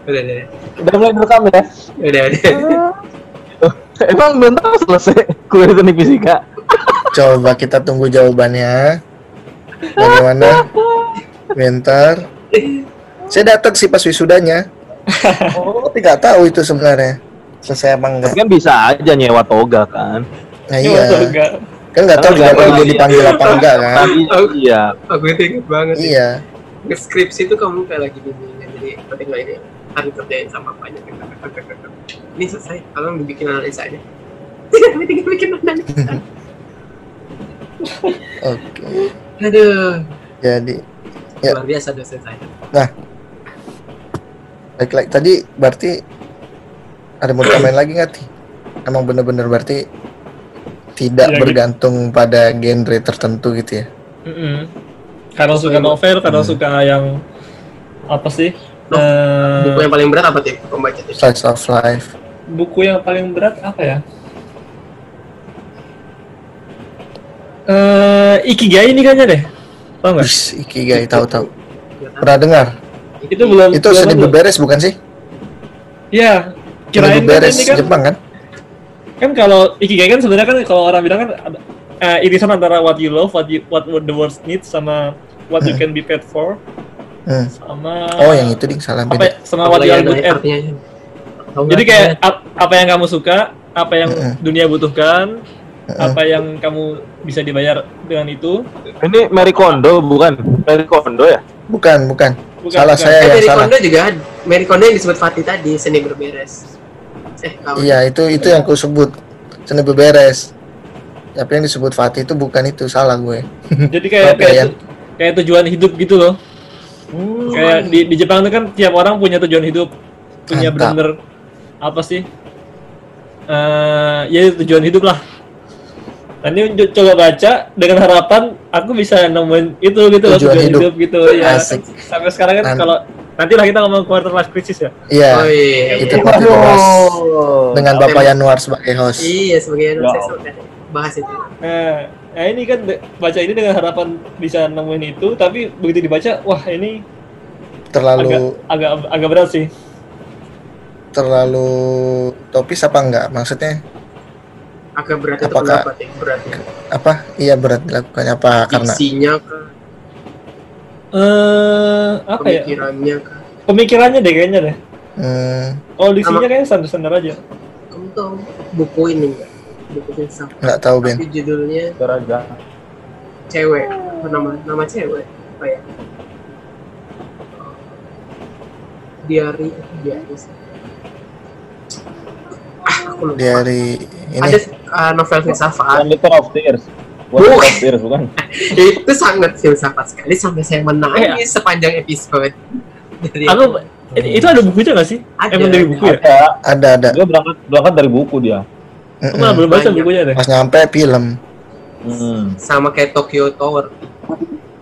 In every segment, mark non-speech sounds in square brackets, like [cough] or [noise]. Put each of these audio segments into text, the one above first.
Udah, udah, Udah mulai direkam ya? udah, udah. [laughs] Emang belum tahu selesai kuliah teknik fisika. Coba kita tunggu jawabannya. Bagaimana? Bentar. Saya datang sih pas wisudanya. Oh, nggak tahu itu sebenarnya selesai apa enggak. tapi kan bisa aja nyewa toga kan. Nah Iya, iya, enggak. kan nggak tahu juga dia dipanggil apa enggak kan? Iya. Aku itu inget banget. sih. Iya. Skripsi itu kamu kayak lagi bimbingan jadi penting lah ini harus kerjain sama banyak ini selesai kalian bikin analisa aja [laughs] Kami tinggal bikin analisa [laughs] Oke. aduh Jadi Ya. luar biasa dosen saya baik-baik tadi berarti ada mau tambahin lagi nggak ti? Emang bener-bener berarti tidak gitu. bergantung pada genre tertentu gitu ya? Mm-mm. Kadang suka novel, kadang Hmm. suka yang apa sih? Nov- Eh, buku yang paling berat apa sih pembaca Slice of life. buku yang paling berat apa ya? Eh, Ikigai ini kayaknya deh. Tau nggak? Ikigai tahu-tahu. Nggak tahu. Pernah dengar? Itu belum Itu seni beberes bukan sih? Iya. Seni Kirain kan beberes ini kan Jepang kan? kan kalau Ikigai kan sebenarnya kan kalau orang bilang kan ada eh, irisan antara what you love, what you, what the world needs sama what you can be paid for Hmm. sama Oh yang itu ding salah apa beda. ya, sama what you are good at. artinya Tahu Jadi kayak ap- apa yang kamu suka, apa yang Mm-mm. dunia butuhkan, Heeh. apa yang kamu bisa dibayar dengan itu. Ini Mary Kondo bukan? Mary Kondo ya? Bukan bukan. Bukan, salah bukan. saya eh, yang Mary salah. Kondo juga. Mary Kondo yang disebut Fatih tadi seni berberes eh Iya itu itu yang ku sebut seni beberes. Tapi yang disebut Fatih itu bukan itu salah gue. Jadi kayak kayak, ya. Kayak tujuan hidup gitu loh. Hmm. Kayak di, di Jepang itu kan tiap orang punya tujuan hidup, punya bener apa sih? Eh ya tujuan hidup lah. Nah, ini co- coba baca dengan harapan aku bisa nemuin itu gitu loh Tujuan tujuan hidup. hidup, gitu ya. Asik. Sampai sekarang kan kalau nanti lah kita ngomong quarter life crisis ya. Iya. oh iya Itu nanti bahas dengan. Bapak Yanuar sebagai host. iya sebagai Ya saya sudah bahas itu Nah, nah ini kan baca ini dengan harapan bisa nemuin itu, tapi begitu dibaca, wah ini agak Terlalu agak agak berat sih. terlalu topis apa enggak? Maksudnya agak berat Apakah- pendapat ya beratnya apa? Iya berat dilakukannya apa? Karena diksinya kah Eh, apa ya? pemikirannya kah Pemikirannya deh kayaknya deh. hmm, Kalau diksinya kayaknya standar-standar aja. kamu tahu buku ini enggak buku filsafat nggak tahu Ben. tapi judulnya Daraja. cewek apa nama nama cewek apa ya diary diary sih. ah aku lupa Dari ini ada uh, novel filsafat Liter of Tears. Bukan? [laughs] itu sangat filsafat sekali sampai saya menangis sepanjang episode dari Aku itu ada bukunya nggak sih? Ada. Emang dari buku ya? Ada. ada ada. Dia berangkat berangkat dari buku dia. Malah belum baca Banyak. bukunya deh. Pas nyampe film. Hmm. sama kayak Tokyo Tower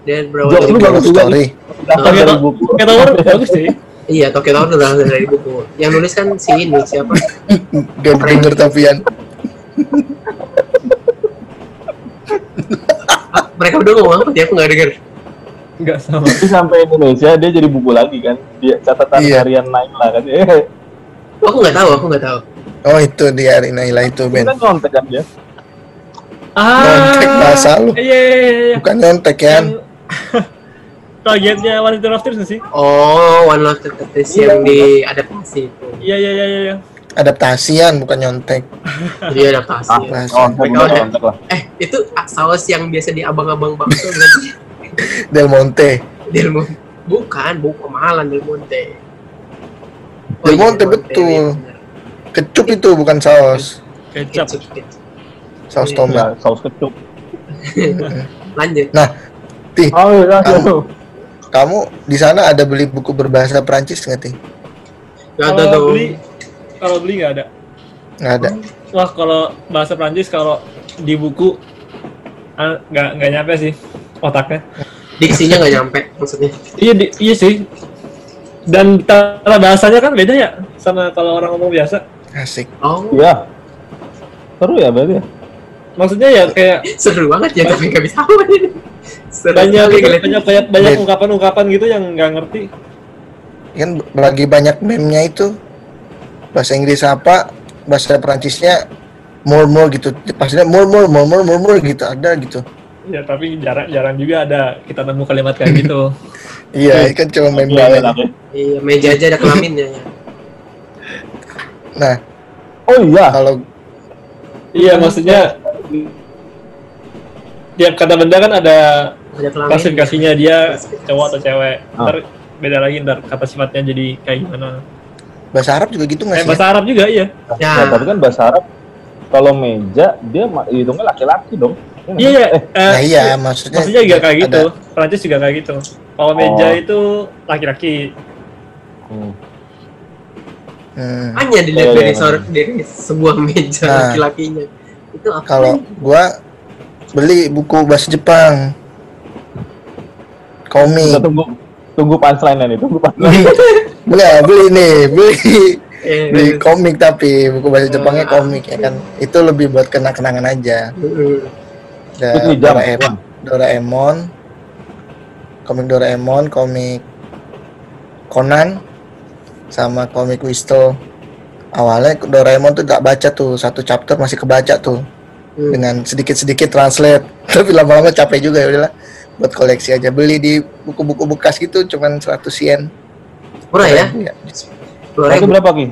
dan Jok, lu dari bagus story. Dari buku. Kayak Tower bagus sih. iya Tokyo Tower udah dari buku yang nulis kan si ini siapa [laughs] yang Ah, [laughs] mereka berdua ngomong apa ya aku nggak denger Enggak sama. Tapi sampai Indonesia dia jadi buku lagi kan. Dia catatan Iya. harian Naila kan. Eh, [laughs] aku nggak tahu aku nggak tahu Oh itu dia Naila itu itu Ben. kan nyontek kan dia. Nyontek bahasa lu. Iya, iya, iya, iya. Bukan nyontek ya. Yang [laughs] targetnya One of Tears sih? oh One Love Tetes yang diadaptasi itu Iya, iya, iya, iya. iya. Adaptasian bukan nyontek. jadi [laughs] adaptasi Ah, ya. Nyontek, nyontek lah. eh itu saus yang biasa di abang-abang bakso [laughs] kan Del Monte. Del Monte bukan buku kemahalan Del Monte Del iya, Monte, betul. iya, bener. Kecup itu bukan saus. Kecap. Saus tomat. Ya, saus kecup. [laughs] lanjut Tih, Oh iya, Kamu- kamu di sana ada beli buku berbahasa Prancis nggak Tih? nggak ada Kalau beli, kalau beli nggak ada. Nggak ada. Wah, kalau bahasa Prancis kalau di buku ah, nggak nggak nyampe sih otaknya. diksinya nggak nyampe maksudnya Iya, di- iya sih. Dan cara bahasanya kan beda ya sama kalau orang ngomong biasa. Asik. oh. Iya. Seru ya berarti ya? Maksudnya ya kayak seru banget ya tapi nggak bisa apa ini banyak banyak banyak banyak ungkapan-ungkapan gitu yang nggak ngerti. Kan lagi banyak meme-nya itu. Bahasa Inggris apa bahasa Perancisnya more more gitu. Pastinya more more more more more more gitu ada gitu. Ya tapi jarang jarang juga ada kita nemu kalimat kayak gitu. [laughs] Iya kan cuma meme Iya, ya. Iya, meja aja ada kelaminnya. Ya. nah Oh iya, kalau iya maksudnya tiap kata benda kan ada klasifikasinya dia cowok atau cewek Ah. ntar beda lagi ntar kata sifatnya jadi kayak gimana bahasa Arab juga gitu nggak eh sih bahasa Arab juga iya Ya. Ya, tapi kan bahasa Arab kalau meja dia hitungnya laki-laki dong. nggak? iya iya Eh, eh, nah iya maksudnya maksudnya juga kayak gitu ada- Perancis juga kayak gitu kalau meja Oh. itu laki-laki hmm. Hmm, Hanya dilihat Iya, iya, dari iya. sor- dari sebuah meja Nah. laki-lakinya. Itu apa? kalau gua beli buku bahasa Jepang komik Kita tunggu tunggu punchline nih, tunggu punchline. beli [laughs] beli nih beli Eh, beli komik tapi buku bahasa Jepangnya Ah. komik ya kan itu lebih buat kenang-kenangan aja ada. Doraemon, Doraemon komik Doraemon komik Conan sama komik Whistle awalnya Doraemon tuh gak baca tuh satu chapter masih kebaca tuh mm. dengan sedikit-sedikit translate [laughs] tapi lama-lama capek juga ya udahlah buat koleksi aja beli di buku-buku bekas gitu cuman 100 yen Murah ya? Iya. Dua Itu ribu, berapa Ki?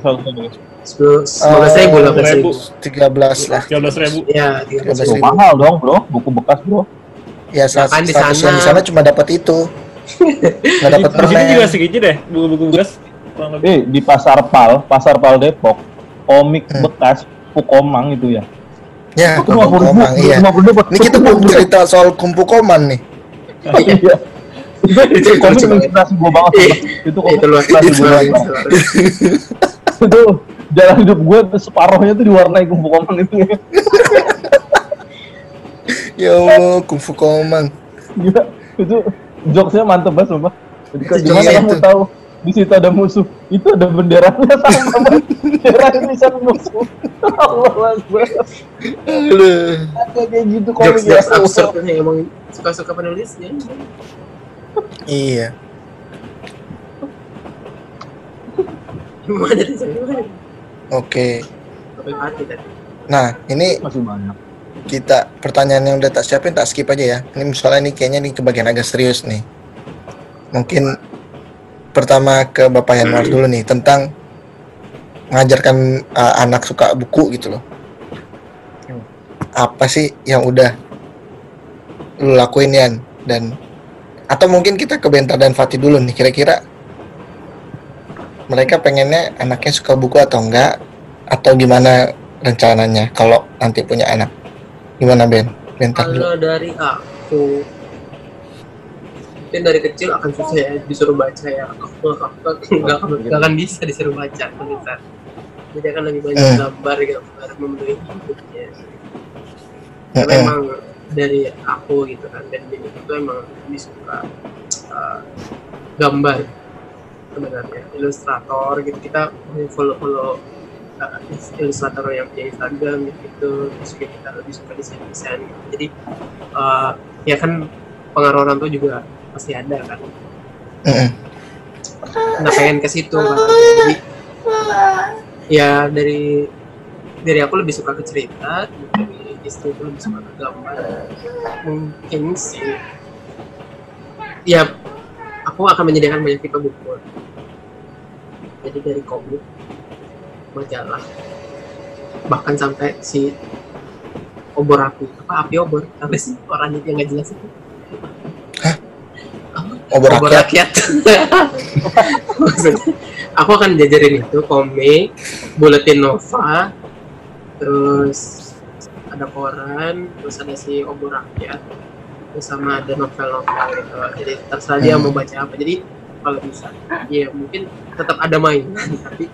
Sepuluh, sebelas ribu, belas ribu. ribu 13 lah 13 ribu Ya, tiga belas Seribu. Oh, mahal dong, Bro. Buku bekas, Bro. ya Ya 100 di 100 yen sana- di sana cuma dapat itu [laughs] nggak dapat di sini permen juga segitu deh buku-buku bekas kurang lebih Eh, di Pasar Pal, Pasar Pal Depok, komik Hmm. bekas Pukomang itu ya. ya Itu 50 ribu, komang iya 50 ribu. ini kita belum cerita soal kumpu koman nih Iya. Itu Itu komik inspirasi gua banget. Ih, Itu komik inspirasi luar banget. Itu jalan hidup gue separohnya tuh diwarnai kumpu komang itu. ya Allah kumpu komang Gila, itu jokesnya mantep banget sumpah. Jokesnya kamu tahu di situ ada musuh? Itu ada benderanya [laughs] sama banget. Bendera Indonesia musuh. Allah Akbar. Aduh. Ada kayak gitu komik ya. Jokes-jokes absurd nih emang suka-suka penulisnya. iya Gimana oke Sampai mati tadi. nah ini Masih banyak. kita pertanyaan yang udah tak siapin tak skip aja ya ini soalnya ini kayaknya nih kebagian agak serius nih mungkin pertama ke Bapak Yanwar dulu nih tentang mengajarkan uh, anak suka buku gitu loh. Apa sih yang udah lu lakuin Yan? Dan atau mungkin kita ke Bentar dan Fatih dulu nih kira-kira mereka pengennya anaknya suka buku atau enggak? Atau gimana rencananya kalau nanti punya anak? Gimana Ben? Bentar dulu. Kalau dari aku mungkin dari kecil akan susah ya disuruh baca ya aku aku nggak akan nggak akan bisa disuruh baca tulisan jadi akan lebih banyak Hmm. gambar gambar memenuhi hidupnya Mm-mm. memang dari aku gitu kan dan ini itu emang lebih suka uh, gambar sebenarnya ilustrator gitu kita follow follow uh, ilustrator yang punya Instagram gitu terus kita lebih suka desain desain gitu. jadi uh, ya kan pengaruh orang tua juga pasti ada kan? Nah pengen ke situ kan jadi ya dari dari aku lebih suka ke cerita dari istri itu lebih suka ke gambar. Mungkin sih. Ya aku akan menyediakan banyak tipe buku. Jadi dari komik majalah bahkan sampai si obor api. Apa api obor? Apa sih? Orang itu yang nggak jelas itu obor obor rakyat rakyat. [laughs] Maksudnya, aku akan jajarin itu komik, buletin Nova, terus ada koran, terus ada si obor rakyat, terus sama ada novel-novel gitu. Jadi terserah dia Hmm. mau baca apa. Jadi kalau bisa, ya mungkin tetap ada mainan, tapi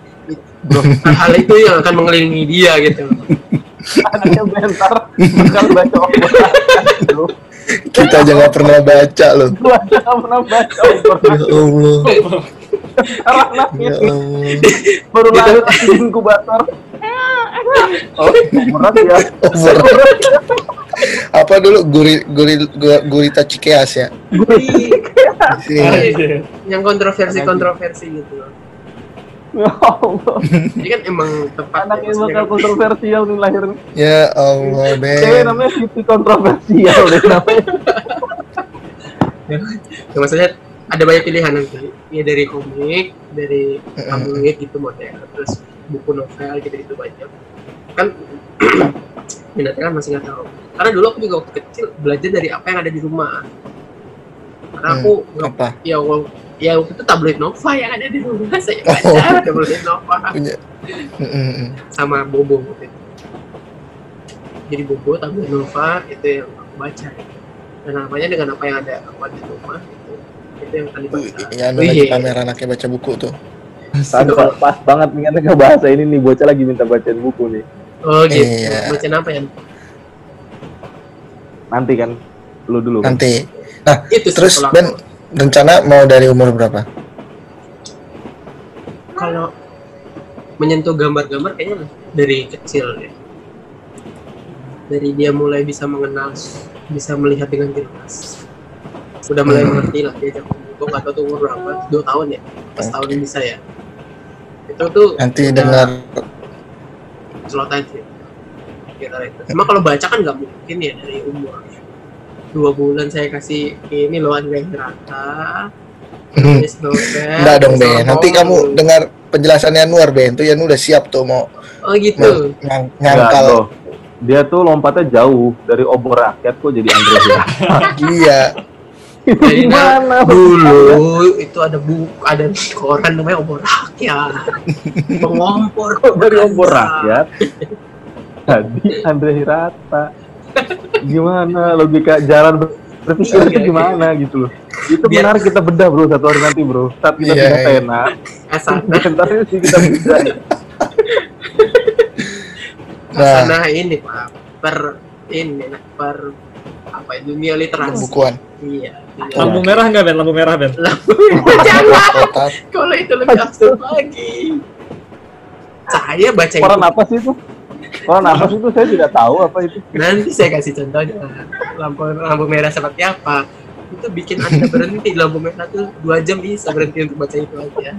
hal itu yang akan mengelilingi dia gitu. Anaknya bentar bakal baca obor Bro. Kita aja nggak pernah baca loh. Gua aja nggak pernah baca ya Allah. Anaknya ya Allah. Baru lahir masih di inkubator. Oh, berat ya. obor apa dulu? Guri guri gu- gurita cikeas ya. Anjir. yang kontroversi kontroversi gitu. loh Ya Allah. jadi kan emang tepat Anak ya, yang bakal kan. kontroversial nih lahir. ya Allah Cewek Ben namanya Siti kontroversial deh namanya. Ya, maksudnya ada banyak pilihan nanti ya dari komik dari tabloid gitu model terus buku novel gitu gitu banyak kan [clears throat] minatnya kan masih nggak tahu karena dulu aku juga waktu kecil belajar dari apa yang ada di rumah karena aku nggak apa ya ya waktu itu tabloid Nova yang ada di rumah [laughs] saya baca tabloid Nova punya sama Bobo waktu itu. jadi Bobo tabloid Nova itu yang aku baca dan namanya dengan apa yang ada aku ada di rumah itu itu yang tadi baca ya anu lagi pamer anaknya baca buku tuh Tadi pas banget nih kan ke bahasa ini nih bocah lagi minta bacain buku nih. oh gitu Iya. baca apa ya Nanti kan lu dulu. kan? nanti nah itu terus. Ben rencana mau dari umur berapa? Kalau menyentuh gambar-gambar kayaknya dari kecil ya dari dia mulai bisa mengenal bisa melihat dengan jelas. Sudah mulai Hmm. mengerti lah dia jam gue nggak tahu tuh umur berapa dua tahun ya pas tahun bisa ya. Itu tuh nanti dengar. slot aja. Kira itu. Cuma kalau baca kan nggak mungkin ya dari umur dua bulan saya kasih ini loh Andre Hirata Hmm. Enggak dong Ben, nanti kamu dengar penjelasannya Anwar Ben, tuh Yan udah siap tuh mau oh gitu nyang- Enggak, nyangkal. Dia tuh lompatnya jauh dari obor rakyat kok jadi Andre Hirata. [laughs] Iya, Jadi, gimana? dulu itu ada buku ada koran namanya obor rakyat [laughs] pengompor Kok dari obor rakyat? Jadi Andre Hirata. Gimana logika jalan ber- berpikir Iya, itu iya. gimana gitu loh. Itu Biar- menarik kita bedah bro satu hari nanti bro. Saat kita Iya, iya. tena, asana [laughs] komentar sih kita bedah. [laughs] nah asana ini pak per ini nah, per apa ya, dunia literasi bukuan. iya Lampu merah nggak Ben? Lampu merah Ben? [laughs] jangan Kotak. kalau itu lebih absurd lagi saya baca Koran itu apa sih itu? Apa sih itu? Saya tidak tahu apa itu. nanti saya kasih contohnya lampu lampu merah seperti apa itu bikin anda berhenti di lampu merah tuh dua jam bisa berhenti untuk baca itu aja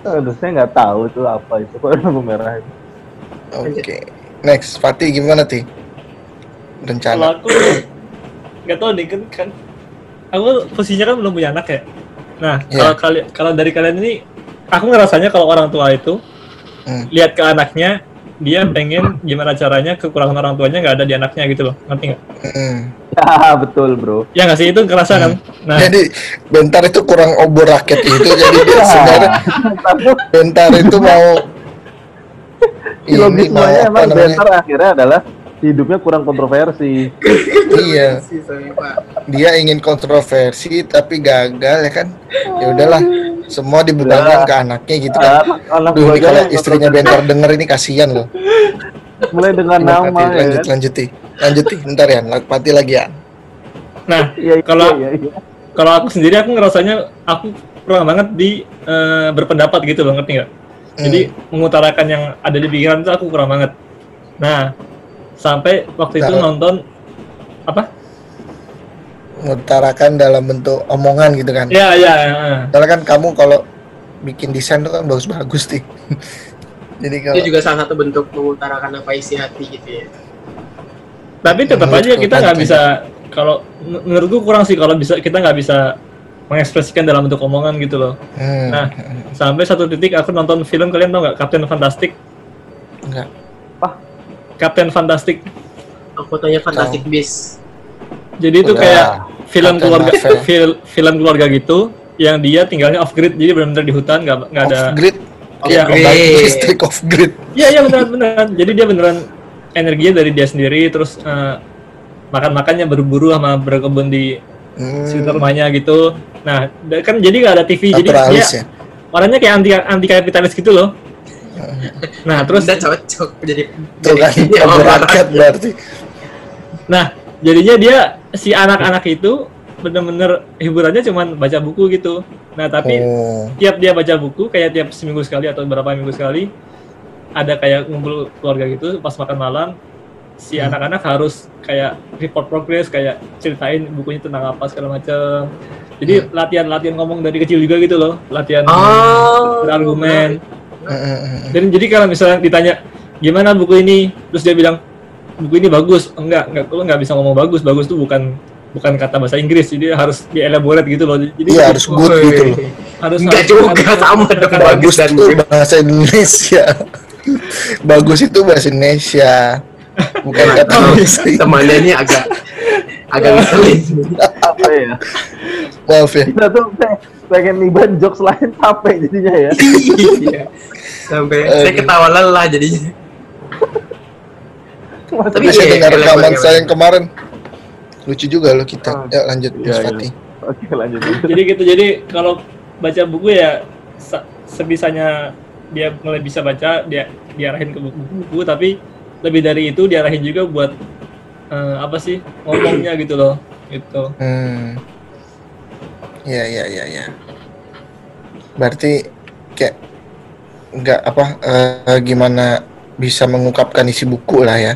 Aduh, saya nggak tahu itu apa itu. Kok lampu merah itu? Oke. Next, Fatih gimana Ti? Kalau Rencana. aku nggak tahu nih kan, kan aku posisinya kan belum punya anak ya. Nah Iya. kalau kali kalau dari kalian ini, aku ngerasanya kalau orang tua itu Hmm. lihat ke anaknya, dia pengen gimana caranya kekurangan orang tuanya nggak ada di anaknya gitu loh, ngerti nggak? Mm. Ya [laughs] betul bro. Ya nggak sih itu kerasa kan? Nah Jadi bentar itu kurang obor rakyat itu, jadi dia [laughs] sebenarnya bentar itu mau ini mau apa emang namanya? Bentar akhirnya adalah hidupnya kurang kontroversi. Iya, dia ingin kontroversi tapi gagal ya kan? Ya udahlah, semua dibebankan Ya. ke anaknya gitu kan. Anak, anak Duh, ini kalau istrinya bentar denger ini kasihan loh. mulai dengan Gimana, nama Fatih? ya lanjut, lanjuti, lanjuti, bentar ya, Fatih lagi ya. nah Iya, iya, Kalau- iya, iya. kalau aku sendiri aku ngerasanya aku kurang banget di eh, berpendapat gitu loh, ngerti nggak? Jadi mengutarakan yang ada di pikiran itu aku kurang banget. Nah, sampai waktu itu Nah. nonton apa? mengutarakan dalam bentuk omongan gitu kan. Ya, ya. ya. Kan kamu kalau bikin desain tuh kan bagus-bagus nih. [laughs] Jadi kalau itu juga salah satu bentuk mengutarakan apa isi hati gitu ya Tapi tetap aja Menurutku kita nggak penting. bisa kalau men- menurutku kurang sih kalau bisa kita nggak bisa mengekspresikan dalam bentuk omongan gitu loh. hmm, Nah, sampai satu titik aku nonton film kalian tau nggak Captain Fantastic? enggak. Captain Fantastic. aku tanya Fantastic Beasts Jadi itu Udah. kayak film Captain keluarga [laughs] fil- film keluarga gitu yang dia tinggalnya off grid jadi benar-benar di hutan nggak nggak ada Off grid. Iya, grid. [laughs] Listrik off grid. Iya iya beneran beneran. Jadi dia beneran energinya dari dia sendiri terus eh, makan makannya berburu sama berkebun di Hmm, sekitar rumahnya gitu. Nah kan jadi nggak ada TV jadi dia ya. orangnya kayak anti anti kapitalis gitu loh. [laughs] Nah terus udah cocok jadi Tuh kan, [laughs] berarti. nah jadinya dia si anak-anak itu bener-bener hiburannya cuman baca buku gitu. Nah tapi Oh, tiap dia baca buku kayak tiap seminggu sekali atau beberapa minggu sekali ada kayak ngumpul keluarga gitu pas makan malam si anak-anak harus kayak report progress kayak ceritain bukunya tentang apa segala macam jadi latihan-latihan ngomong dari kecil juga gitu loh latihan Oh. berargumen. Dan jadi kalau misalnya ditanya gimana buku ini terus dia bilang buku ini bagus enggak enggak lo nggak bisa ngomong bagus bagus tuh bukan bukan kata bahasa Inggris jadi harus dielaborate gitu loh jadi Iya harus good Woi. gitu loh. harus Enggak harus- juga harus- sama dong harus- bagus dan itu bahasa Indonesia. [laughs] Bagus itu bahasa Indonesia. Bukan kata bahasa temannya ini agak agak ngeselin apa ya Maaf ya. kita tuh pengen niban jokes lain capek jadinya ya iya sampai saya ketawa lelah jadinya Tapi saya iya, dengar iya, rekaman iya, saya iya. yang kemarin. Lucu juga loh kita. Ah. Ya lanjut Iya, Mas. Fatih. oke lanjut jadi gitu jadi kalau baca buku ya se- sebisanya dia mulai bisa baca dia diarahin ke buku-buku tapi lebih dari itu diarahin juga buat eh, apa sih ngomongnya gitu loh gitu Hmm. Iya iya iya iya. Berarti kayak nggak apa eh, gimana bisa mengungkapkan isi buku lah ya.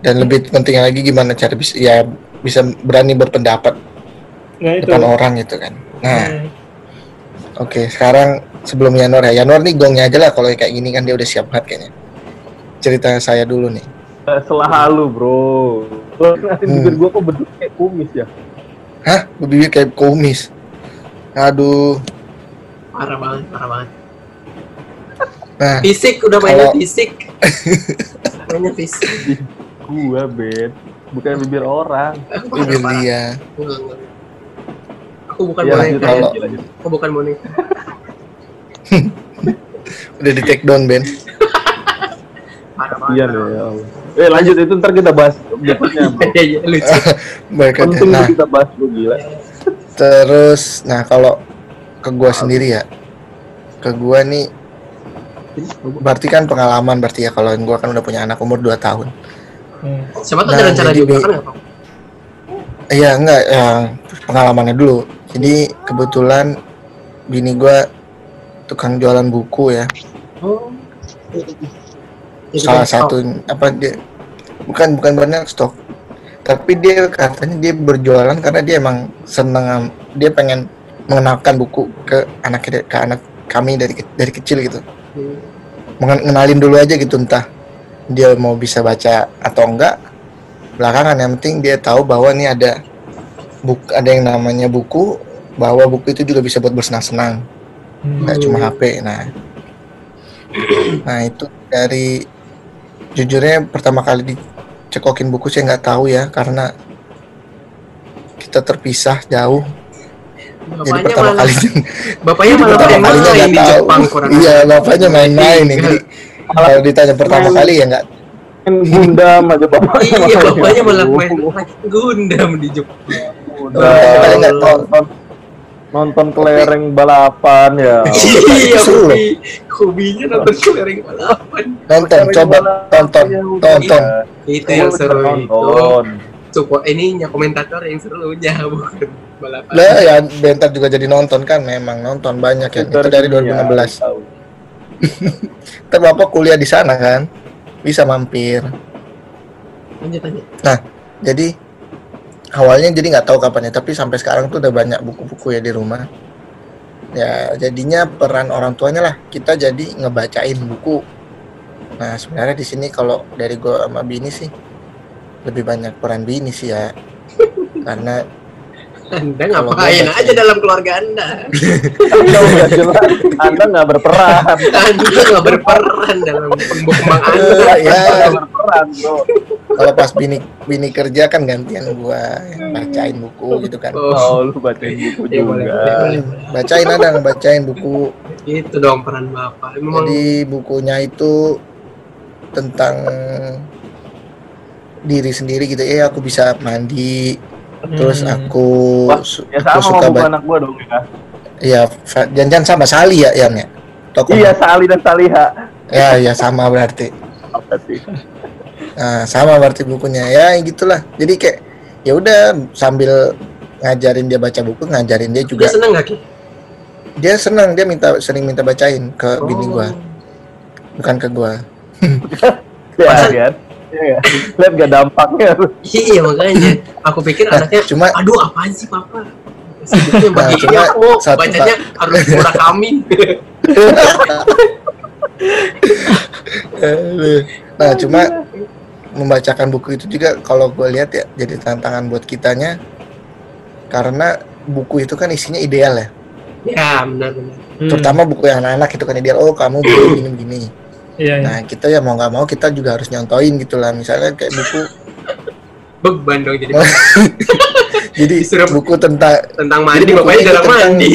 Dan lebih penting lagi gimana cara bisa ya bisa berani berpendapat nah itu depan orang gitu kan. Nah, Hmm. oke sekarang sebelum Yanwar ya. Yanwar nih gongnya aja lah kalau kayak gini kan dia udah siap banget kayaknya. Cerita saya dulu nih. Eh, selalu bro lo ngeliatin Hmm. bibir gua kok bentuk kayak kumis ya Hah? Bibir kayak kumis. Aduh. parah banget parah banget. Nah, fisik udah mainnya Kalau- fisik. [laughs] Mainnya fisik. Gua bet bukan bibir orang. Bibir dia. Aku bukan ya boneka. kalau- aku bukan boneka. [laughs] Udah di take down, Ben. iya deh ya Allah. eh lanjut itu ntar kita bahas [laughs] Iya, iya, lucu. Penting Nah, kita bahas bro gila terus nah kalau ke gua sendiri ya. Ke gua nih berarti kan pengalaman berarti ya kalau gua kan udah punya anak umur 2 tahun. Hmm. siapa tuh Nah, ada rencana jadi juga kan? Iya, enggak yang pengalamannya dulu. Jadi kebetulan bini gua tukang jualan buku ya. oh Salah satu apa dia bukan bukan banyak stok. Tapi dia katanya dia berjualan karena dia emang seneng dia pengen mengenalkan buku ke anak ke anak kami dari dari kecil gitu. oh. mengenalin dulu aja gitu entah dia mau bisa baca atau enggak belakangan yang penting dia tahu bahwa ini ada buk ada yang namanya buku bahwa buku itu juga bisa buat bersenang-senang Hmm. nggak cuma HP nah [coughs] nah itu dari jujurnya pertama kali dicekokin buku saya nggak tahu ya karena kita terpisah jauh jadi bapaknya pertama malah kali. bapaknya malah pertama [laughs] pada kalinya main nggak di Jepang kurang iya bapaknya main-main nih jadi kalau ditanya pertama Main- kali ya nggak. Gundam aja bapaknya iya bapaknya malah main Gundam di Jepang. Bapaknya nggak tahu. nonton nonton kelereng balapan ya. [laughs] Iya hobi. hobinya nonton kelereng balapan. Nonton coba balapan tonton ya tonton. Itu yang seru itu. support ininya komentator yang serunya bukan balapan. Lah ya bentar juga jadi nonton kan memang nonton banyak ya. Itu dari Iya, 2016 tahu. [laughs] Ntar bapak kuliah di sana kan bisa mampir. Lanjut lanjut. Jadi awalnya jadi nggak tahu kapan ya tapi sampai sekarang tuh udah banyak buku-buku ya di rumah. Ya jadinya peran orang tuanya lah kita jadi ngebacain buku. Nah sebenarnya di sini kalau dari gua sama bini sih lebih banyak peran bini sih ya. [laughs] Karena anda ngapain aja dalam keluarga anda? Anda udah jelas. Anda nggak berperan. Anda nggak berperan dalam tumbuh kembang anda. ya Anda nggak berperan bro. kalau pas bini bini kerja kan gantian gua yang bacain buku gitu kan. Oh Oh lu bacain buku Iya, boleh, juga. boleh. bacain ada ngebacain buku. Itu dong peran bapak. Memang jadi bukunya itu tentang diri sendiri gitu. Eh aku bisa mandi terus Hmm. aku, Wah, Ya aku sama suka sama buku baca anak gua dong ya. Ya fa- jangan sama Sali ya Yan ya? Tokoh Iya Sali dan Saliha. Ya ya [laughs] sama berarti. Nah sama berarti bukunya. Ya gitulah. Jadi kayak ya udah sambil ngajarin dia baca buku ngajarin dia dia juga seneng nggak ki? Dia senang dia minta sering minta bacain ke bini Oh. gua bukan ke gua. [laughs] Ya Masa- Iya, lihat gak dampaknya. iya makanya. Aku pikir Nah, anaknya cuma- aduh apaan sih papa? Sibuknya Nah, cuma aku satu- bacanya harus murah kami nah cuma membacakan buku itu juga kalau gue lihat ya jadi tantangan buat kitanya karena buku itu kan isinya ideal ya. Ya benar benar. Hmm. terutama buku yang anak-anak itu kan ideal. Oh kamu begini begini Iya, iya. nah kita ya mau nggak mau kita juga harus nyontoin gitu lah. Misalnya kayak buku. Beban dong jadi. [laughs] Jadi Disuruh- buku tentang tentang mandi Jadi bapaknya jarang tentang- mandi.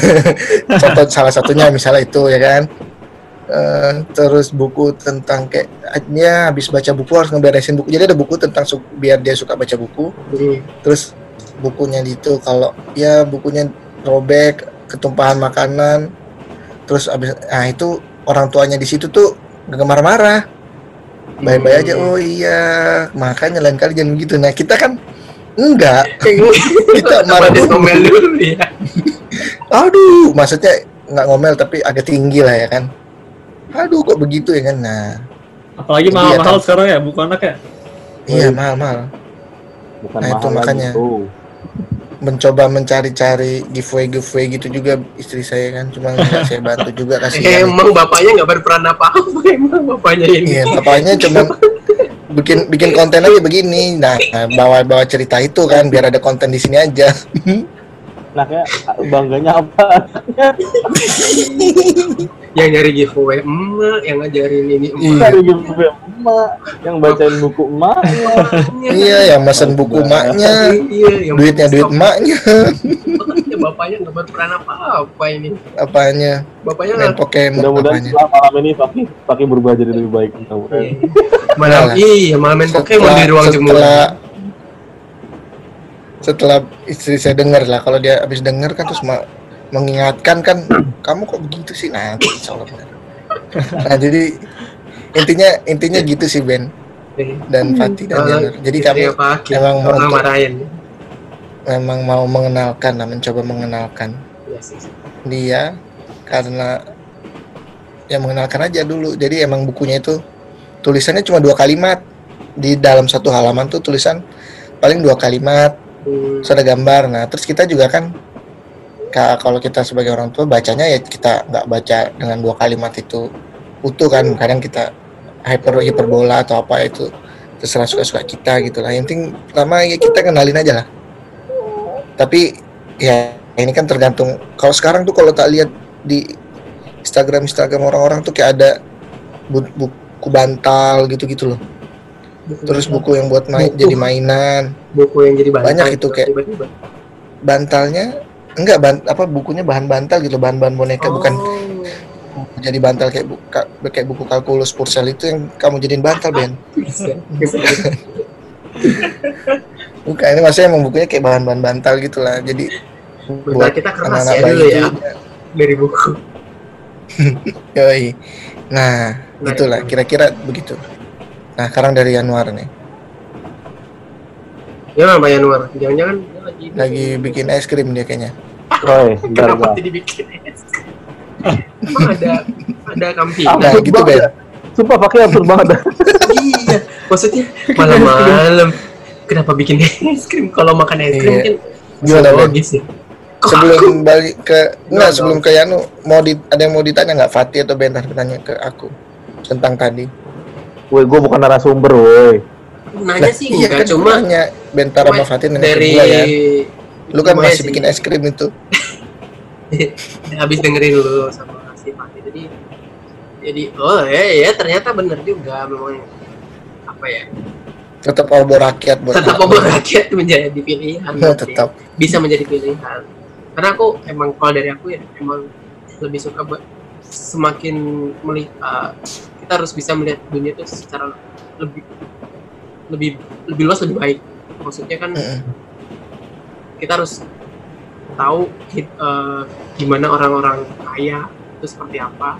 [laughs] Contoh salah satunya misalnya itu ya kan? Eh, terus buku tentang kayak ya habis baca buku harus ngeberesin buku. Jadi ada buku tentang su- biar dia suka baca buku. Hmm. terus bukunya itu kalau ya bukunya robek ketumpahan makanan. Terus abis nah itu orang tuanya di situ tuh gak marah-marah baik-baik aja Hmm. oh iya makanya lain kali jangan gitu nah kita kan enggak [laughs] kita marah dulu. ngomel dulu ya [laughs] aduh maksudnya nggak ngomel tapi agak tinggi lah ya kan aduh kok begitu ya kan nah Apalagi Iya, mahal-mahal kan. sekarang ya buku anak ya. iya Wih. mahal-mahal Bukan Nah, itu mahal makanya. lagi tuh. Mencoba mencari-cari giveaway giveaway gitu juga istri saya kan cuma nggak saya bantu juga Eh, kasih emang bapaknya nggak berperan apa-apa [laughs] emang bapaknya ini Iya, bapaknya cuma bikin bikin konten aja begini. Nah, bawa bawa cerita itu kan biar ada konten di sini aja. Nah, kayak bangganya apa? [laughs] yang nyari giveaway emak yang ngajarin ini Iya. emak Dari giveaway emak yang bacain buku emaknya. [laughs] iya, yang mesen buku maknya, iya yang duitnya duit stok. maknya, Makanya [laughs] bapaknya nggak berperan apa-apa ini apanya bapaknya main nggak Pokemon Mudah-mudahan setelah malam ini tapi tapi berubah jadi lebih baik mudah-mudahan. Iya. malam Malah. iya malam main Pokemon di ruang jemur setelah setelah istri saya dengar lah kalau dia habis dengar kan terus ma- mengingatkan kan [clears throat] kamu kok begitu sih? Nah insya Allah benar. nah jadi intinya intinya gitu sih Ben. Iya. dan Fatih dan Januar jadi kami apa Aki? emang mau memang mau mengenalkan lah mencoba mengenalkan. Iya dia karena ya mengenalkan aja dulu. Jadi emang bukunya itu tulisannya cuma dua kalimat. Di dalam satu halaman tuh tulisan paling dua kalimat. Hmm, ada gambar. Nah terus kita juga kan ka- kalau kita sebagai orang tua bacanya ya kita nggak baca dengan dua kalimat itu utuh kan. Kadang kita hyper hiperbola atau apa itu terserah suka suka kita gitu lah. Yang penting pertama ya kita kenalin aja lah. Tapi ya ini kan tergantung. Kalau sekarang tuh kalau tak lihat di Instagram Instagram orang-orang tuh kayak ada bu- buku bantal gitu-gitu loh. Terus buku yang buat main Buku. jadi mainan. Buku yang jadi bantal Banyak itu kayak- bantalnya enggak ban apa bukunya bahan bantal gitu bahan-bahan boneka bukan Oh, jadi bantal kayak buku kayak buku kalkulus Purcell itu yang kamu jadiin bantal Ben [laughs] bukan ini maksudnya emang bukunya kayak bahan-bahan bantal gitu lah jadi Bentar kita keras anak-anak ya bayi dulu ya dari buku. [laughs] Yoi. nah Nah, itulah itu. kira-kira begitu nah sekarang dari Januar nih Ya Pak Yanuar, jangan-jangan lagi lagi bikin es krim dia kayaknya Roy, bentar, [laughs] Kenapa tidak bikin es? Emang ada ada kambing? Nah, gitu, banget Ben. Sumpah pakai absurd banget. [laughs] iya, maksudnya malam-malam kenapa bikin es krim? Kalau makan es krim Iya. kan Gimana, logis ya. Kok sebelum balik ke Enggak dong. sebelum ke Yanu mau di ada yang mau ditanya nggak Fatih atau Bentar bertanya ke aku tentang tadi Woi, gue bukan narasumber, woi. Nanya Lah, sih iya enggak kan cuma nanya Bentar sama nanya dari gua ya lu kan masih sih. bikin es krim itu [laughs] habis dengerin lu sama si Fatih jadi jadi oh ya ya ternyata bener juga memang apa ya tetap obor rakyat buat tetap aku. obor rakyat menjadi pilihan [laughs] nanti. tetap bisa menjadi pilihan karena aku emang kalau dari aku ya emang lebih suka buat semakin melihat kita harus bisa melihat dunia itu secara lebih lebih lebih luas lebih baik maksudnya kan kita harus tahu eh, gimana orang-orang kaya itu seperti apa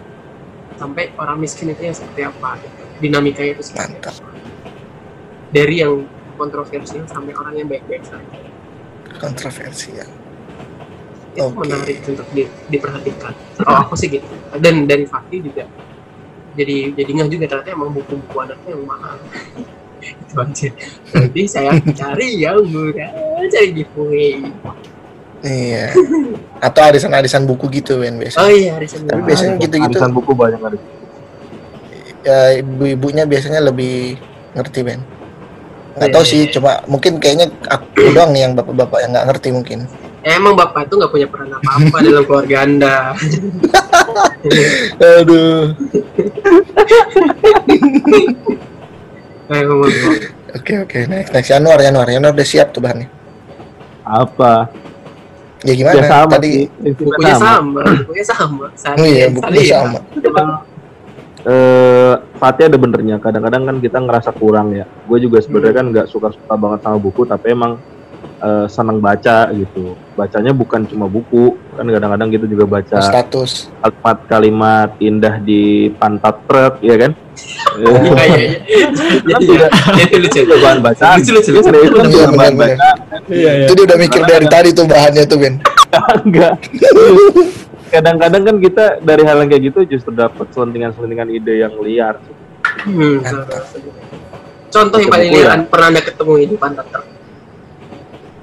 sampai orang miskin itu yang seperti apa dinamikanya itu seperti Mantap. apa dari yang kontroversial sampai orang yang baik-baik saja kontroversi ya itu Oke. menarik untuk di- diperhatikan. Oh aku sih gitu. Dan dari Fakih juga jadi jadi nggak juga ternyata emang buku-buku anaknya yang mahal itu aja jadi saya cari yang murah cari giveaway Iya. Atau arisan-arisan buku gitu Ben oh biasanya. iya hari Senin Tapi biasanya gitu-gitu. Arisan buku banyak ada. Ya, ibu-ibunya biasanya lebih ngerti Ben. Nggak Iya, tahu sih, iya. cuma mungkin kayaknya aku doang nih yang bapak-bapak yang nggak ngerti mungkin. emang bapak itu nggak punya peran apa-apa dalam keluarga anda [laughs] Aduh. [laughs] Oke oke next next Januar Januar Januar udah siap tuh bahannya. Apa? Ya gimana? Ya sama Tadi bukunya sama bukunya sama oh iya bukunya sama. Emang eh Fatih ada benernya. Kadang-kadang kan kita ngerasa kurang ya. Gue juga sebenarnya kan nggak suka-suka banget sama buku, tapi emang eh, senang baca gitu. Bacanya bukan cuma buku, kan kadang-kadang kita juga baca Status. kalimat-kalimat indah di pantat truk, ya kan? Iya. Iya. Iya. Kan itu lucu. Itu bahan bacaan. Lucu, lucu, lucu. Iya, itu kan juga bahan benar, bacaan. Itu dia udah mikir dari tadi tuh bahannya tuh Ben. [laughs] enggak. Kadang-kadang kan kita dari hal yang kayak gitu justru dapat selentingan-selentingan ide yang liar. Hmm, contoh yang paling ya? liar pernah anda ketemu di pantat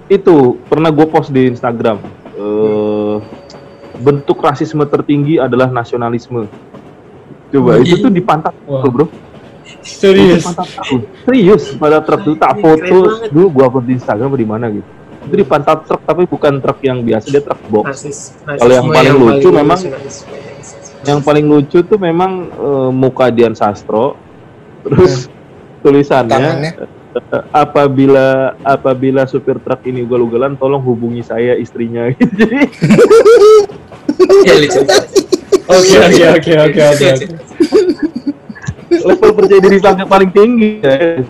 itu pernah gue post di Instagram eh bentuk rasisme tertinggi adalah nasionalisme coba itu tuh di pantat Wah. tuh bro. Serius. Serius pada truk tuh tak foto. dulu gua upload di Instagram di mana gitu. Itu di pantat truk tapi bukan truk yang biasa dia truk box. Kalau yang paling lucu memang- nasionalisme. yang paling lucu tuh memang eh, muka Dian Sastro. Terus tulisannya Tangannya. eh, apabila apabila supir truk ini ugal-ugalan tolong hubungi saya istrinya. Jadi [laughs] ya lucu Oke oke oke oke oke. oke. level percaya diri sangat paling tinggi ya.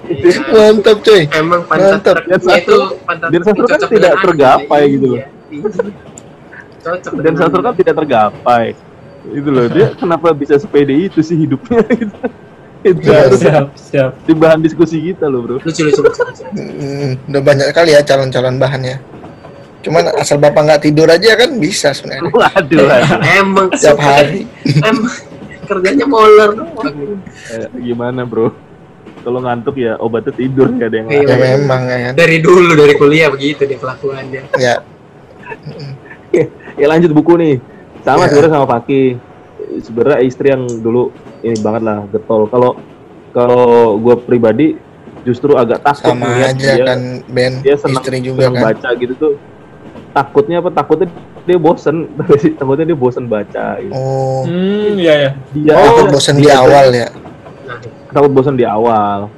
Mantap coy. emang pantat itu pantat Dian Sastro kan tidak tergapai gitu loh. Cocok dan Sastro kan tidak tergapai itu loh dia kenapa bisa sepede itu sih hidupnya gitu [laughs] itu Siap siap. di bahan diskusi kita loh bro lucu lucu lucu, lucu. Udah banyak kali ya calon-calon bahannya. Cuman asal bapak nggak tidur aja kan bisa sebenarnya. waduh emang Tiap hari. emang kerjanya molor doang Eh, gimana bro kalau ngantuk ya obatnya tidur ya ada yang Iya. Ya memang ya kan. dari dulu dari kuliah begitu dia kelakuannya Ya. ya lanjut buku nih sama Ya. sebenarnya sama Paki sebenarnya istri yang dulu ini banget lah getol kalau kalau gue pribadi justru agak takut Sama aja dia, kan Ben dia senang, istri juga senang kan. baca gitu tuh takutnya apa takutnya dia bosen [laughs] takutnya dia bosen baca gitu. Oh, Hmm iya ya. dia takut bosan di dia- awal ya. nah, takut bosen di awal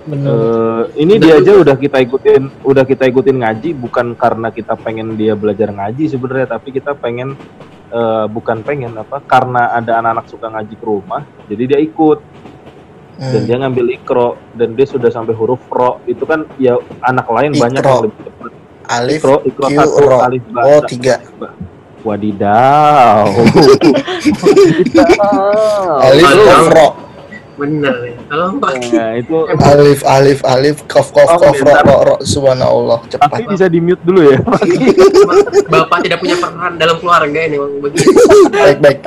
Benar. Eh, ini dia aja udah kita ikutin udah kita ikutin ngaji bukan karena kita pengen dia belajar ngaji sebenarnya tapi kita pengen eh, bukan pengen apa karena ada anak-anak suka ngaji ke rumah jadi dia ikut dan Hmm. dia ngambil ikro dan dia sudah sampai huruf ro itu kan ya anak lain banyak Ikro. yang lebih cepat Alif, ikro ikro Q, satu Ro. alif ba, Oh tiga. wadidaw [laughs] Wadidaw. Alif, Ro. bener ya kalau Nah, itu Alif, Alif, Alif, Kof, Kof, Oh, Kof, Ro. Ro, Ro. Subhanallah, tapi cepat. bisa di mute dulu ya [laughs] bapak tidak punya peran dalam keluarga ini Baik, baik.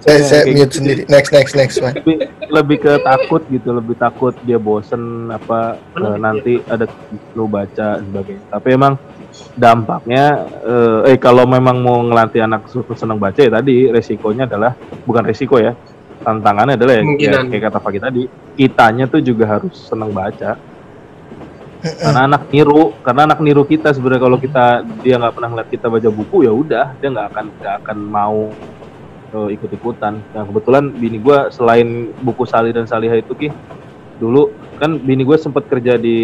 Saya, Ya, saya mute gitu. sendiri. Next, next, next, Man. lebih, lebih ke takut gitu lebih takut dia bosen apa Benar, eh, nanti ada lu baca dan sebagainya tapi emang dampaknya eh, eh kalau memang mau ngelatih anak suka senang baca ya tadi resikonya adalah bukan resiko ya tantangannya adalah ya, ya kayak kata pagi tadi kitanya tuh juga harus senang baca. Karena anak niru karena anak niru kita sebenarnya. Kalau kita dia nggak pernah ngeliat kita baca buku ya udah dia nggak akan nggak akan mau ikut ikutan nah kebetulan bini gua selain buku Salih dan Salihah itu ki dulu kan bini gue sempet kerja di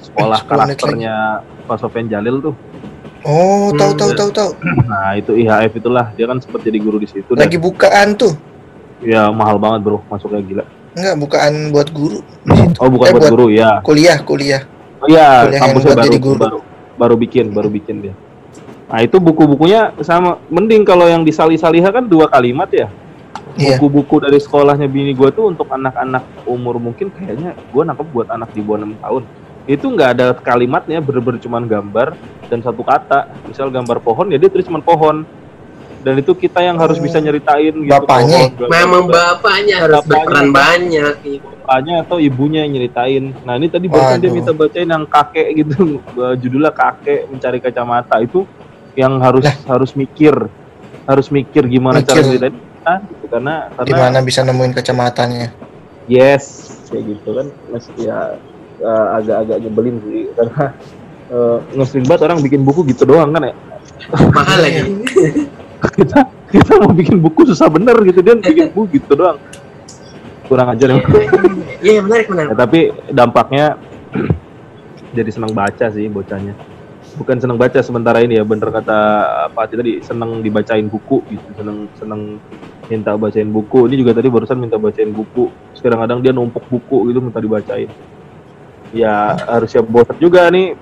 sekolah 10 menit karakternya Pak Sofian Jalil tuh. Oh, tahu, Hmm, tahu, tahu, tahu. nah itu IHF itulah. Dia kan sempet jadi guru di situ. Dan Lagi bukaan tuh. Ya mahal banget bro masuknya gila Enggak, bukaan buat guru. oh bukan Eh, buat, buat- guru ya Kuliah, kuliah. Oh iya, Kuliah kampusnya baru, jadi guru. baru baru bikin, baru bikin dia. Nah itu buku-bukunya sama. Mending kalau yang di Salih-Salihah kan dua kalimat ya. Iya. Buku-buku dari sekolahnya bini gue tuh untuk anak-anak umur mungkin kayaknya gue nangkep buat anak di bawah 6 tahun. Itu nggak ada kalimatnya, bener-bener cuman gambar dan satu kata. Misal gambar pohon ya dia tulis cuman pohon. Dan itu kita yang harus bisa nyeritain gitu Bapaknya. Oh, Memang bapaknya harus Bapaknya. berperan banyak gitu. bapaknya atau ibunya yang nyeritain nah ini tadi barusan dia minta bacain yang kakek gitu [laughs] Eh, judulnya kakek mencari kacamata itu yang harus harus mikir harus mikir gimana cara Mikir. nyeritain kita, gitu. karena karena Gimana bisa nemuin kacamatanya? Yes, kayak gitu kan. Mas ya eh, agak-agak nyebelin sih [laughs] karena uh, ngeselin banget orang bikin buku gitu doang kan ya. Mahal lagi. [laughs] Kita kita mau bikin buku susah bener gitu dia bikin buku gitu doang. Kurang ajar ya. Iya menarik menarik. Ya, tapi dampaknya jadi senang baca sih bocahnya. Bukan senang baca sementara ini ya, bener kata Pak Ati tadi senang dibacain buku gitu, senang senang minta bacain buku. Ini juga tadi barusan minta bacain buku. Sekarang kadang dia numpuk buku gitu minta dibacain. Ya harus siap bosan juga nih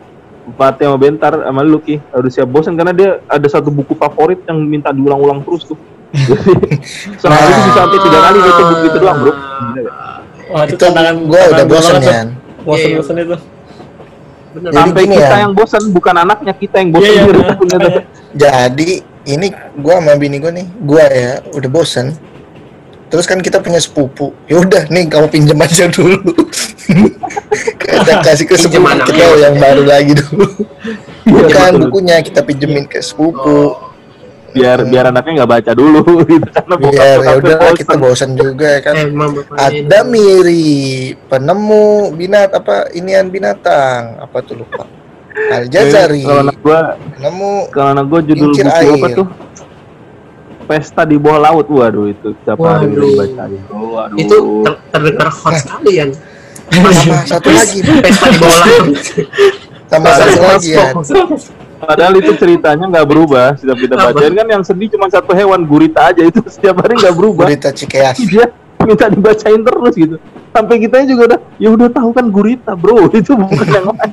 Pak Ati sama Bentar sama Lucky harus siap bosan karena dia ada satu buku favorit yang minta diulang-ulang terus tuh. [laughs] Sehari itu bisa sampai tiga kali baca buku itu doang bro. Wah, itu Itu tantangan gua udah tuh. ya. Bosen-bosen itu. Bener. Jadi sampai kita ya. yang bosan bukan anaknya kita yang bosan. Ternyata. Makanya. Jadi ini gua sama bini gua nih, gua ya udah bosen. Terus kan kita punya sepupu. Ya udah nih kamu pinjam aja dulu. kita kasih ke sepupu anaknya. kita yang baru lagi dulu. Bukan betul. bukunya kita pinjemin ke sepupu. biar biar anaknya nggak baca dulu [laughs] gitu karena bokap Biar ya udah kita bosan juga ya kan. Bapaknya Ada ini. miri penemu binat apa inian binatang apa tuh lupa. Al Jazari kalau anak gua penemu kalau anak gua judul buku apa air. tuh pesta di bawah laut. Waduh itu tiap hari Waduh. udah dibacain. Oh, waduh. Itu ter- terdengar hot sekali ya. sama satu lagi. Pesta di bawah laut. sama satu lagi ya. padahal itu ceritanya nggak berubah. Setiap kita bacain kan yang sedih cuma satu hewan gurita aja. Itu setiap hari nggak berubah. Berita Cikeas. dia minta dibacain terus gitu. Sampai kita juga udah ya udah tahu kan gurita bro. [laughs] Itu bukan yang lain.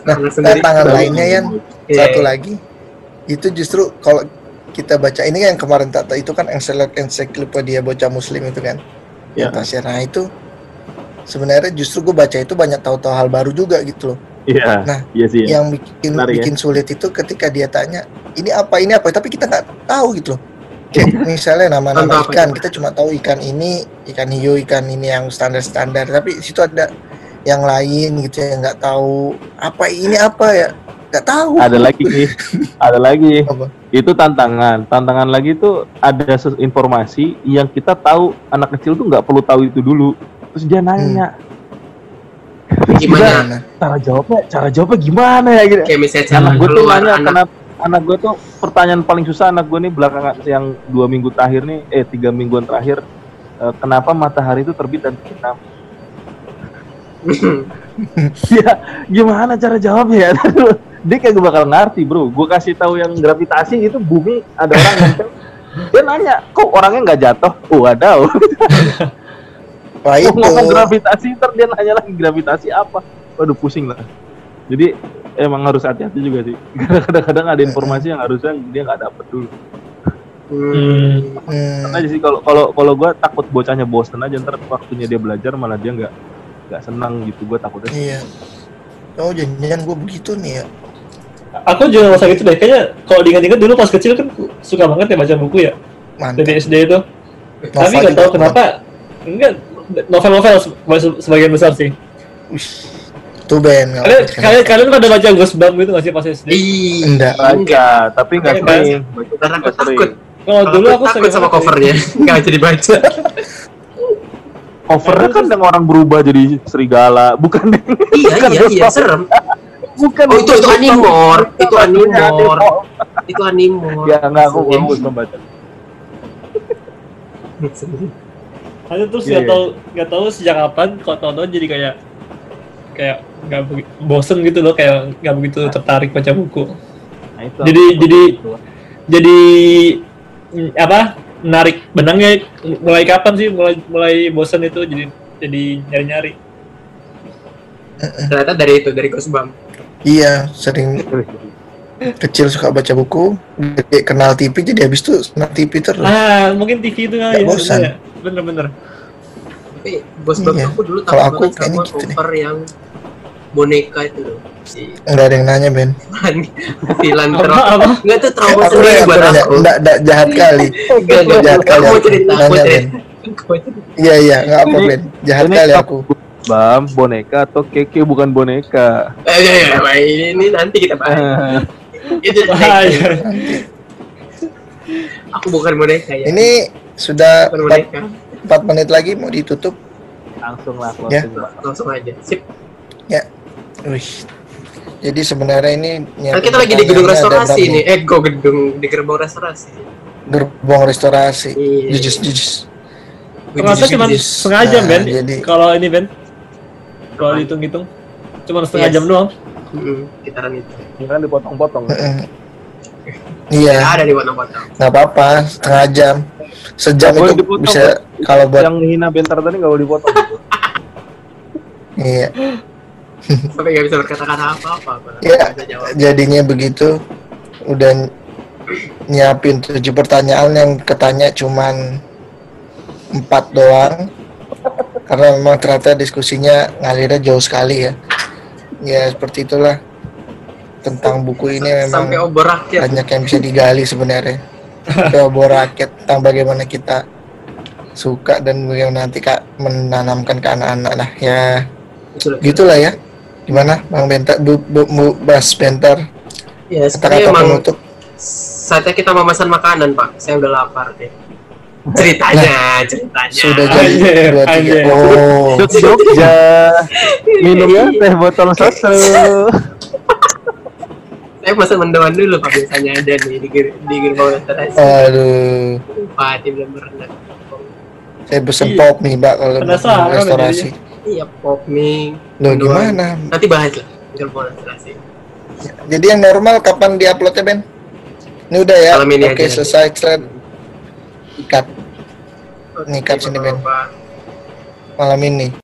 Nah, Tangan tantangan lainnya yang satu lagi itu justru kalau kita baca ini yang kemarin Tata itu kan ensiklop- ensiklopedia bocah muslim itu kan Ya. ya. nah itu sebenarnya justru gue baca itu banyak tahu-tahu hal baru juga gitu loh iya Nah, iya sih ya. yang bikin Menarik ya. bikin sulit itu ketika dia tanya ini apa ini apa tapi kita nggak tahu gitu loh kayak [laughs] misalnya nama-nama ikan kita cuma tahu ikan ini ikan hiu ikan ini yang standar-standar tapi situ ada yang lain gitu yang nggak tahu apa ini apa ya nggak tahu. Ada lagi. Nih [laughs] ada lagi. Apa? itu tantangan. Tantangan lagi itu ada ses- informasi yang kita tahu anak kecil tuh nggak perlu tahu itu dulu. Terus dia nanya. Gimana? cara jawabnya cara jawabnya gimana ya? Gitu. Kayak misalnya anak gue tuh nanya anak. kenapa anak gue tuh pertanyaan paling susah anak gue nih belakangan yang dua minggu terakhir nih eh tiga mingguan terakhir eh, kenapa matahari itu terbit dan terbenam [laughs] [laughs] ya gimana cara jawabnya ya dia kayak gak bakal ngerti bro. Gue kasih tahu yang gravitasi itu bumi ada orang nempel dia nanya kok orangnya nggak jatuh? Oh ada [laughs] Wah itu. ngomong gravitasi ntar dia nanya lagi gravitasi apa? Waduh pusing lah. Jadi emang harus hati-hati juga sih. [laughs] Kadang-kadang ada informasi yang harusnya dia nggak dapet dulu. Hmm. Hmm, Karena aja sih kalau kalau kalau gue takut bocahnya bosen aja ntar waktunya dia belajar malah dia nggak nggak senang gitu. Gue takutnya. Iya. Oh jangan gue begitu nih ya Aku juga masa gitu deh. Kayaknya kalau diingat-ingat dulu pas kecil kan suka banget ya baca buku ya mantap dari SD itu. Tapi nggak tahu kenapa enggak novel-novel se- sebagian besar sih. Tuh Ben nggak Kalian kalian pada baca Ghostbump gitu nggak sih pas SD? Ih, Enggak. baca tapi nggak sering baca Karena nggak takut. Kalau dulu aku takut sama covernya. [laughs] Enggak jadi baca. covernya kan yang orang berubah jadi serigala bukan iya, [laughs] iya, iya, serem. Bukan Oh, itu itu animor, itu animor. Itu animor. ya nggak aku belum membaca [laughs] Ada terus nggak tahu nggak tahu sejak kapan kok tonton jadi kayak kayak nggak bosen gitu loh kayak nggak begitu tertarik baca buku. Nah, itu Jadi- jadi- Jadi apa menarik benangnya mulai kapan sih mulai mulai bosen itu jadi jadi nyari nyari. Ternyata dari itu, dari Ghostbump. Iya sering kecil suka baca buku gede kenal TV jadi habis itu kenal TV terus Ah mungkin TV itu kali ya. bosan. bener ya. Bener bener. Tapi Ghostbump Iya. aku dulu Kalau takut aku kayaknya gitu cover yang boneka itu loh. Enggak ada yang nanya, Ben. Filan Apa, trauma. apa? Enggak tuh trauma Aku sendiri buat nanya. aku. Enggak, enggak jahat kali. Enggak, jahat kali Aku mau cerita, aku cerita. Iya, iya, enggak apa, Ben. Jahat kali aku. Bam, boneka atau keke bukan boneka. Eh, ya, ya, ya, ini nanti kita bahas. [laughs] Itu Bahaya. Aku bukan boneka ya. Ini sudah bukan 4, boneka. 4 menit lagi mau ditutup. Langsung lah Ya. closing, Bang. Langsung aja. Sip. Wih. Jadi sebenarnya ini Kan nyiapin kita lagi di gedung restorasi nih. Eh, kok gedung di gerbang restorasi. Gerbong restorasi. Iya. Jujus, jujus. Ternyata cuma jam, Nah, Ben. jadi- Kalau ini, Ben. Kalau dihitung-hitung. Cuma setengah Yes. jam doang. Mm-mm, Kitaran itu. Kan dipotong-potong. Mm-mm. Ya, Iya, ada di potong-potong. nggak apa-apa, setengah jam. Sejam boleh itu dipotong, bisa kalau buat Yang menghina bentar tadi nggak boleh dipotong. iya. Sampai nggak bisa berkata-kata apa-apa. Ya, jawab. jadinya begitu udah ny- nyiapin tujuh pertanyaan yang ketanya cuman empat doang karena memang ternyata diskusinya ngalirnya jauh sekali ya ya seperti itulah tentang buku ini memang Sampai obor rakyat. banyak yang bisa digali sebenarnya sampai obor rakyat tentang bagaimana kita suka dan bagaimana nanti kak menanamkan ke anak-anak lah ya Betul. gitulah ya gimana bang Bentar bu, bu, bu Bas Bentar Ya, kata-kata penutup saatnya kita memesan makanan, Pak. Saya udah lapar deh. Ceritanya, ceritanya. sudah jadi dua tiga oh Jogja. Minumnya teh botol susu. Saya pesan mendoan dulu, Pak. Biasanya ada nih di, di gerbang restorasi. aduh Pak, belum berenang. saya pesen Iya. pop nih mbak kalau restorasi Iya, pop mie. Loh gimana Nanti bahas lah. Gerbang restorasi. jadi yang normal kapan diuploadnya Ben ini udah ya oke aja. selesai thread ikat Ben. Pak. malam ini